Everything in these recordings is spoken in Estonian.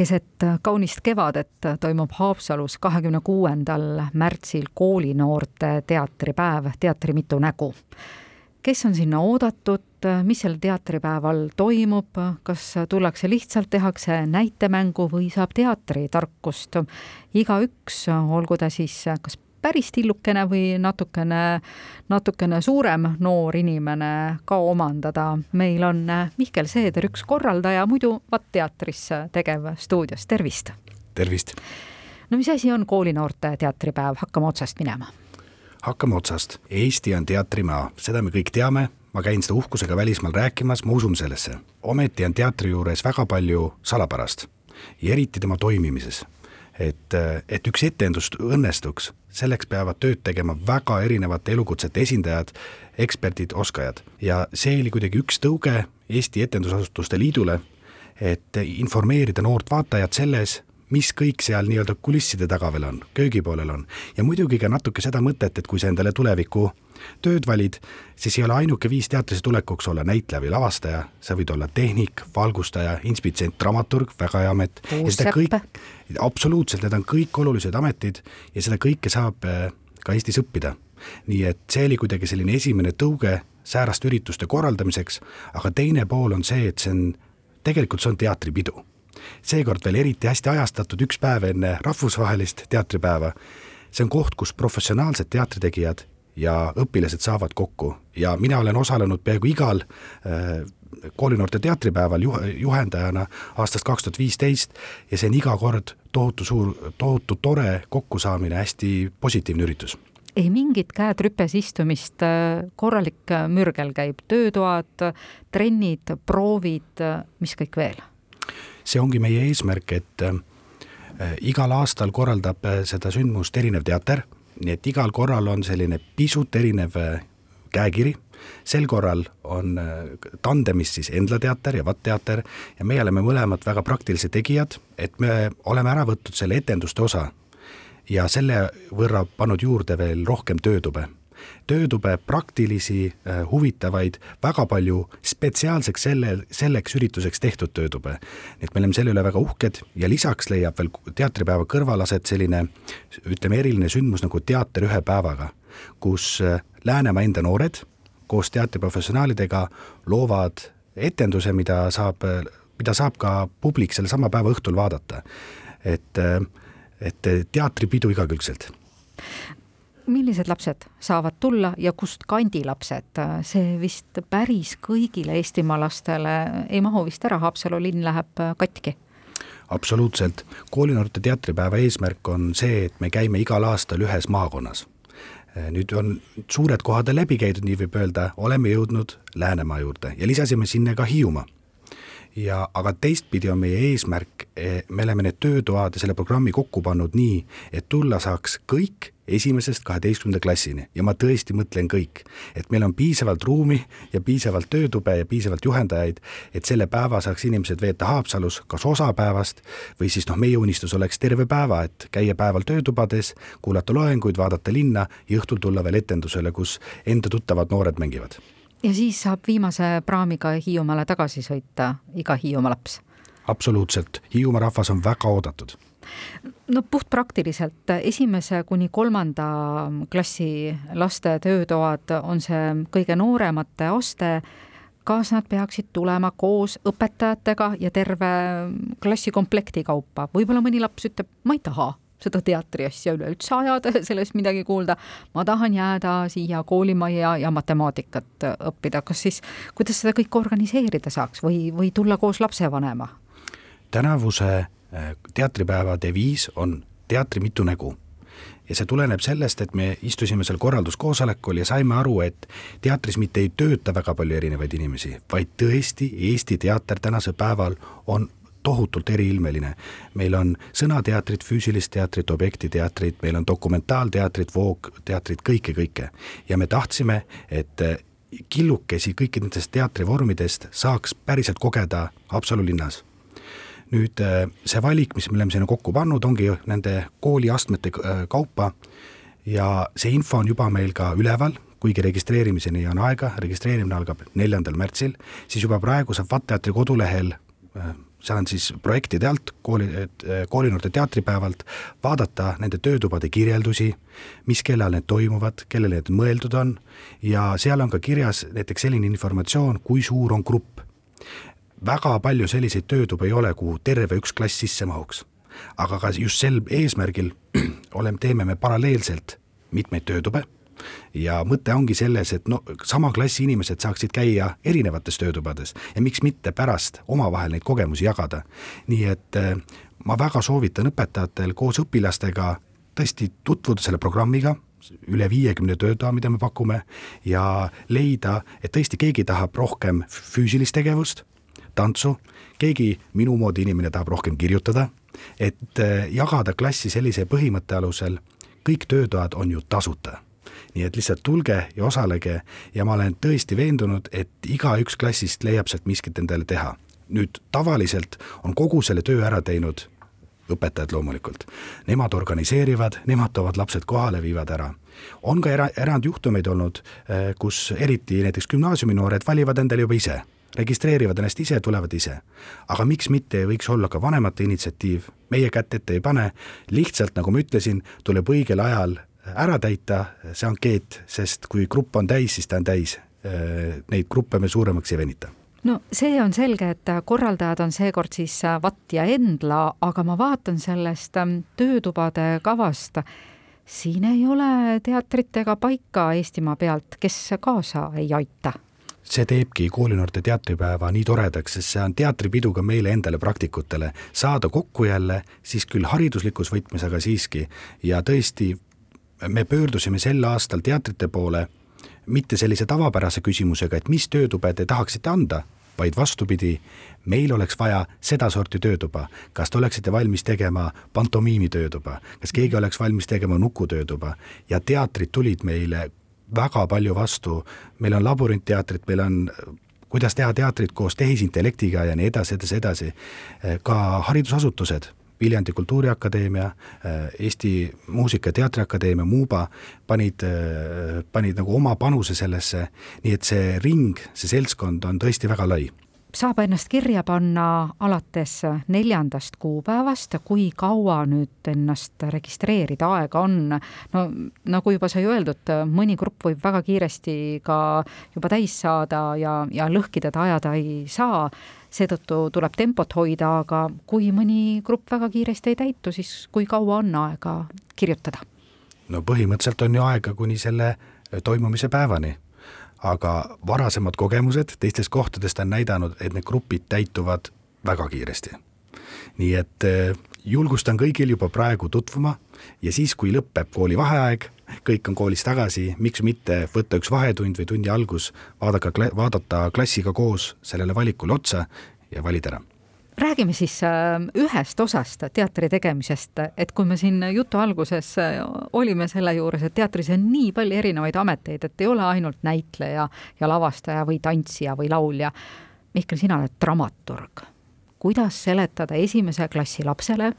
keset kaunist kevadet toimub Haapsalus kahekümne kuuendal märtsil koolinoorte teatripäev Teatri mitu nägu. kes on sinna oodatud, mis sel teatripäeval toimub, kas tullakse lihtsalt, tehakse näitemängu või saab teatritarkust? igaüks, olgu ta siis kas päris tillukene või natukene, natukene suurem noor inimene ka omandada. meil on Mihkel Seeder, üks korraldaja, muidu Vatt teatris tegev stuudios, tervist! tervist! no mis asi on koolinoorte teatripäev, hakkame otsast minema. hakkame otsast, Eesti on teatrimaa, seda me kõik teame, ma käin seda uhkusega välismaal rääkimas, ma usun sellesse. ometi on teatri juures väga palju salapärast ja eriti tema toimimises et, et üks etendus õnnestuks, selleks peavad tööd tegema väga erinevate elukutsete esindajad, eksperdid, oskajad. ja see oli kuidagi üks tõuge Eesti Etendusasutuste Liidule, et informeerida noort vaatajat selles, mis kõik seal nii-öelda kulisside taga veel on, köögipoolel on. ja muidugi ka natuke seda mõtet, et kui sa endale tuleviku tööd valid, siis ei ole ainuke viis teatrisse tulekuks olla näitleja või lavastaja, sa võid olla tehnik, valgustaja, inspitsient, dramaturg, väga hea amet. kõik, absoluutselt, need on kõik olulised ametid ja seda kõike saab äh, ka Eestis õppida. nii et see oli kuidagi selline esimene tõuge sääraste ürituste korraldamiseks, aga teine pool on see, et see on, tegelikult see on teatripidu seekord veel eriti hästi ajastatud üks päev enne rahvusvahelist teatripäeva. see on koht, kus professionaalsed teatritegijad ja õpilased saavad kokku ja mina olen osalenud peaaegu igal äh, koolinoorte teatripäeval juh-, juhendajana aastast kaks tuhat viisteist ja see on iga kord tohutu suur, tohutu tore kokkusaamine, hästi positiivne üritus ei mingit käed rüpes istumist, äh, korralik mürgel käib, töötoad, trennid, proovid, mis kõik veel? See ongi meie eesmärk, et äh, igal aastal korraldab äh, seda sündmust erinev teater. Nii et igal korral on selline pisut erinev äh, käekiri, sel korral on tandemis siis Endla teater ja Vatt teater ja meie oleme mõlemad väga praktilised tegijad, et me oleme ära võtnud selle etenduste osa ja selle võrra pannud juurde veel rohkem töötube töötube praktilisi, äh, huvitavaid, väga palju spetsiaalseks selle, selleks ürituseks tehtud töötube. nii et me oleme selle üle väga uhked ja lisaks leiab veel teatripäeva kõrval aset selline ütleme, eriline sündmus nagu Teater ühe päevaga, kus äh, Läänemaa enda noored koos teatriprofessionaalidega loovad etenduse, mida saab, mida saab ka publik sellesama päeva õhtul vaadata. et, äh, et teatripidu igakülgselt millised lapsed saavad tulla ja kust kandi lapsed, see vist päris kõigile Eestimaa lastele ei mahu vist ära, Haapsalu linn läheb katki. Absoluutselt, koolinoorte teatripäeva eesmärk on see, et me käime igal aastal ühes maakonnas. nüüd on suured kohad läbi käidud, nii võib öelda, oleme jõudnud Läänemaa juurde ja lisasime sinna ka Hiiumaa ja aga teistpidi on meie eesmärk, eh, me oleme need töötoad ja selle programmi kokku pannud nii, et tulla saaks kõik esimesest kaheteistkümnenda klassini. Ja ma tõesti mõtlen kõik, et meil on piisavalt ruumi ja piisavalt töötube ja piisavalt juhendajaid, et selle päeva saaks inimesed veeta Haapsalus kas osa päevast või siis noh, meie unistus oleks terve päeva, et käia päeval töötubades, kuulata loenguid, vaadata linna ja õhtul tulla veel etendusele, kus enda tuttavad noored mängivad ja siis saab viimase praamiga Hiiumaale tagasi sõita iga Hiiumaa laps? absoluutselt, Hiiumaa rahvas on väga oodatud no puhtpraktiliselt esimese kuni kolmanda klassi laste töötoad on see kõige nooremate aste. kas nad peaksid tulema koos õpetajatega ja terve klassikomplekti kaupa, võib-olla mõni laps ütleb, ma ei taha seda teatriasja üleüldse ajada, sellest midagi kuulda. ma tahan jääda siia koolimajja ja matemaatikat õppida, kas siis, kuidas seda kõike organiseerida saaks või, või tulla koos lapsevanema? tänavuse äh, teatripäeva deviis on teatri mitu nägu ja see tuleneb sellest, et me istusime seal korralduskoosolekul ja saime aru, et teatris mitte ei tööta väga palju erinevaid inimesi, vaid tõesti Eesti teater tänasel päeval on tohutult eriilmeline. meil on sõnateatrit, füüsilist teatrit, objektiteatrit, meil on dokumentaalteatrit, voogteatrit, kõike, kõike. ja me tahtsime, et eh, killukesi kõikidest teatrivormidest saaks päriselt kogeda Haapsalu linnas nüüd eh, see valik, mis me oleme sinna kokku pannud, ongi nende kooliastmete eh, kaupa ja see info on juba meil ka üleval, kuigi registreerimiseni on aega, registreerimine algab neljandal märtsil, siis juba praegu saab VAT-teatri kodulehel seal on siis projektide alt, kooli, koolinoorte teatripäevalt, vaadata nende töötubade kirjeldusi, mis kellal need toimuvad, kellele need mõeldud on, ja seal on ka kirjas näiteks selline informatsioon, kui suur on grupp. väga palju selliseid töötuba ei ole, kuhu terve üks klass sisse mahuks. aga ka just sel eesmärgil oleme, teeme me paralleelselt mitmeid töötube ja mõte ongi selles, et no sama klassi inimesed saaksid käia erinevates töötubades ja miks mitte pärast omavahel neid kogemusi jagada. nii et äh, ma väga soovitan õpetajatel koos õpilastega tõesti tutvuda selle programmiga, üle viiekümne töötoa, mida me pakume, ja leida, et tõesti keegi tahab rohkem füüsilist tegevust, tantsu, keegi minu moodi inimene tahab rohkem kirjutada, et äh, jagada klassi sellise põhimõtte alusel, kõik töötoad on ju tasuta nii et lihtsalt tulge ja osalege ja ma olen tõesti veendunud, et igaüks klassist leiab sealt miskit endale teha. nüüd tavaliselt on kogu selle töö ära teinud õpetajad loomulikult. Nemad organiseerivad, nemad toovad lapsed kohale, viivad ära. on ka era-, erandjuhtumeid olnud, eh, kus eriti näiteks gümnaasiumi noored valivad endale juba ise, registreerivad ennast ise, tulevad ise. aga miks mitte ei võiks olla ka vanemate initsiatiiv, meie kätt ette ei pane, lihtsalt nagu ma ütlesin, tuleb õigel ajal ära täita, see ankeet, sest kui grupp on täis, siis ta on täis. Neid gruppe me suuremaks ei venita. No see on selge, et korraldajad on seekord siis Vatt ja Endla, aga ma vaatan sellest ähm, töötubade kavast, siin ei ole teatrit ega paika Eestimaa pealt, kes kaasa ei aita. See teebki koolinoorte teatripäeva nii toredaks, sest see on teatripidu ka meile endale, praktikutele, saada kokku jälle, siis küll hariduslikus võtmes, aga siiski, ja tõesti me pöördusime sel aastal teatrite poole mitte sellise tavapärase küsimusega, et mis töötube te tahaksite anda, vaid vastupidi, meil oleks vaja sedasorti töötuba. kas te oleksite valmis tegema pantomiimi töötuba, kas keegi oleks valmis tegema nukutöötuba ja teatrid tulid meile väga palju vastu, meil on labürintteatrit, meil on kuidas teha teatrit koos tehisintellektiga ja nii edasi, edasi, edasi, ka haridusasutused Viljandi Kultuuriakadeemia, äh, Eesti Muusika- ja Teatriakadeemia, Muuba panid, äh, panid nagu oma panuse sellesse, nii et see ring, see seltskond on tõesti väga lai. Saab ennast kirja panna alates neljandast kuupäevast, kui kaua nüüd ennast registreerida aega on. no nagu juba sai öeldud, mõni grupp võib väga kiiresti ka juba täis saada ja, ja lõhki teda ajada ei saa seetõttu tuleb tempot hoida, aga kui mõni grupp väga kiiresti ei täitu, siis kui kaua on aega kirjutada? no põhimõtteliselt on ju aega kuni selle toimumise päevani. aga varasemad kogemused teistest kohtadest on näidanud, et need grupid täituvad väga kiiresti. nii et eh, julgustan kõigil juba praegu tutvuma ja siis, kui lõpeb koolivaheaeg, kõik on koolis tagasi, miks mitte võtta üks vahetund või tunni algus, vaadaka, vaadata klassiga koos sellele valikule otsa ja valida ära räägime siis äh, ühest osast teatri tegemisest, et kui me siin jutu alguses äh, olime selle juures, et teatris on nii palju erinevaid ameteid, et ei ole ainult näitleja ja lavastaja või tantsija või laulja. Mihkel, sina oled dramaturg. kuidas seletada esimese klassi lapsele,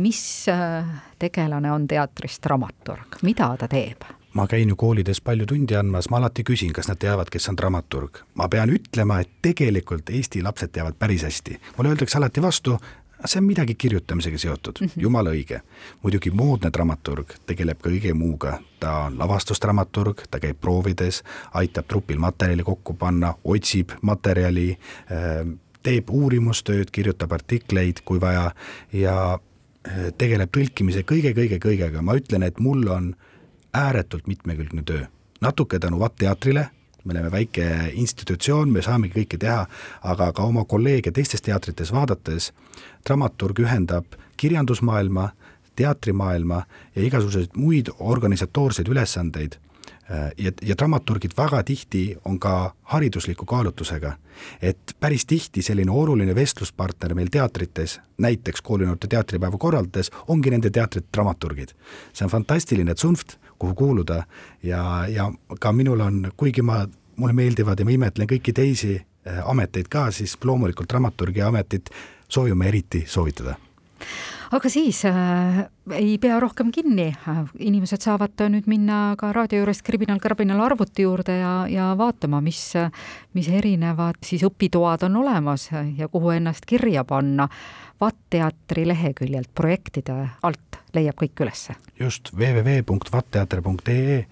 mis äh, tegelane on teatris dramaturg, mida ta teeb? ma käin ju koolides palju tundi andmas, ma alati küsin, kas nad teavad, kes on dramaturg. ma pean ütlema, et tegelikult Eesti lapsed teavad päris hästi. mulle öeldakse alati vastu, see on midagi kirjutamisega seotud mm, -hmm. jumala õige. muidugi moodne dramaturg tegeleb ka kõige muuga, ta on lavastusdramaturg, ta käib proovides, aitab trupil materjali kokku panna, otsib materjali äh,, teeb uurimustööd, kirjutab artikleid, kui vaja, ja tegeleb tõlkimise kõige-kõige-kõigega, ma ütlen, et mul on ääretult mitmekülgne töö. natuke tänu VAT teatrile, me oleme väike institutsioon, me saamegi kõike teha, aga ka oma kolleege teistes teatrites vaadates, dramaturg ühendab kirjandusmaailma, teatrimaailma ja igasuguseid muid organisatoorseid ülesandeid ja, ja dramaturgid väga tihti on ka haridusliku kaalutlusega. et päris tihti selline oluline vestluspartner meil teatrites, näiteks koolinoorte teatripäeva korraldades, ongi nende teatrite dramaturgid. see on fantastiline tsunft, kuhu kuuluda ja, ja ka minul on, kuigi ma, mulle meeldivad ja ma imetlen kõiki teisi äh, ameteid ka, siis loomulikult dramaturgi ametit soovime eriti soovitada aga siis äh, ei pea rohkem kinni, inimesed saavad nüüd minna ka raadio juurest Kriminal Karbinal arvuti juurde ja, ja vaatama, mis, mis erinevad siis õpitoad on olemas ja kuhu ennast kirja panna. VAT-teatri leheküljelt projektide alt leiab kõik ülesse. just, www.vatteater.ee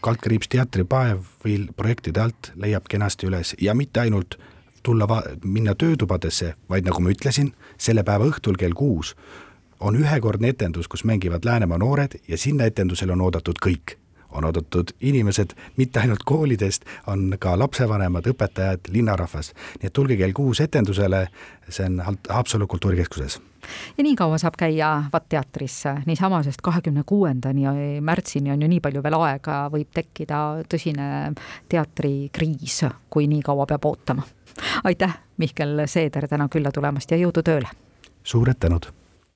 kaldkriips teatripäev või projektide alt leiab kenasti üles ja mitte ainult tulla minna töötubadesse, vaid nagu ma ütlesin, selle päeva õhtul kell kuus on ühekordne etendus, kus mängivad Läänemaa noored ja sinna etendusele on oodatud kõik. on oodatud inimesed mitte ainult koolidest, on ka lapsevanemad, õpetajad, linnarahvas. nii et tulge kell kuus etendusele, see on Haapsalu kultuurikeskuses ja nii kaua saab käia VAT teatris niisama, sest kahekümne kuuendani märtsini on ju nii palju veel aega, võib tekkida tõsine teatrikriis, kui nii kaua peab ootama aitäh, Mihkel Seeder, täna külla tulemast ja jõudu tööle! suured tänud!